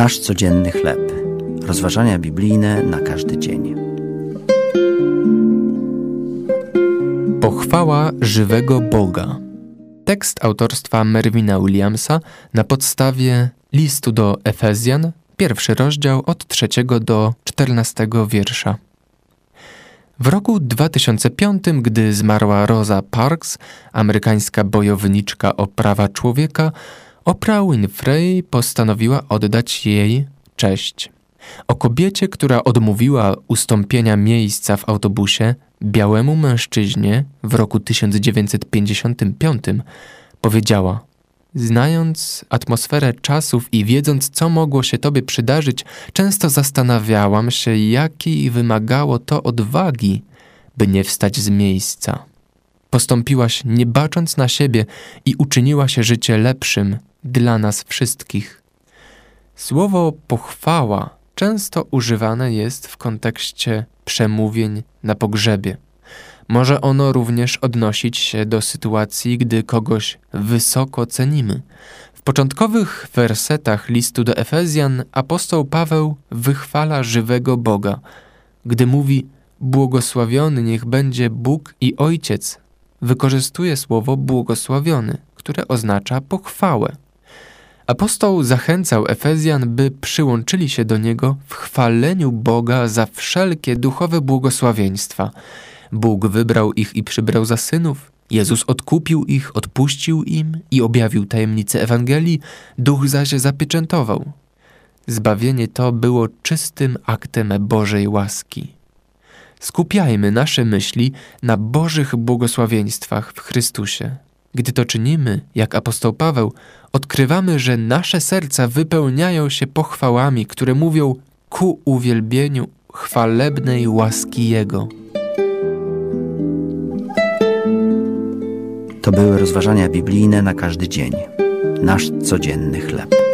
Nasz codzienny chleb. Rozważania biblijne na każdy dzień. Pochwała żywego Boga. Tekst autorstwa Merwina Williamsa na podstawie listu do Efezjan, pierwszy rozdział od trzeciego do czternastego wiersza. W roku 2005, gdy zmarła Rosa Parks, amerykańska bojowniczka o prawa człowieka, Oprah Winfrey postanowiła oddać jej cześć. O kobiecie, która odmówiła ustąpienia miejsca w autobusie białemu mężczyźnie w roku 1955, powiedziała: Znając atmosferę czasów i wiedząc, co mogło się tobie przydarzyć, często zastanawiałam się, jakiej wymagało to odwagi, by nie wstać z miejsca. Postąpiłaś nie bacząc na siebie i uczyniła się życie lepszym dla nas wszystkich. Słowo pochwała często używane jest w kontekście przemówień na pogrzebie. Może ono również odnosić się do sytuacji, gdy kogoś wysoko cenimy. W początkowych wersetach listu do Efezjan apostoł Paweł wychwala żywego Boga, gdy mówi: Błogosławiony niech będzie Bóg i Ojciec. Wykorzystuje słowo błogosławiony, które oznacza pochwałę. Apostoł zachęcał Efezjan, by przyłączyli się do niego w chwaleniu Boga za wszelkie duchowe błogosławieństwa. Bóg wybrał ich i przybrał za synów. Jezus odkupił ich, odpuścił im i objawił tajemnicę Ewangelii, duch zaś zapieczętował. Zbawienie to było czystym aktem Bożej łaski. Skupiajmy nasze myśli na Bożych błogosławieństwach w Chrystusie. Gdy to czynimy, jak apostoł Paweł, odkrywamy, że nasze serca wypełniają się pochwałami, które mówią ku uwielbieniu chwalebnej łaski Jego. To były rozważania biblijne na każdy dzień. Nasz codzienny chleb.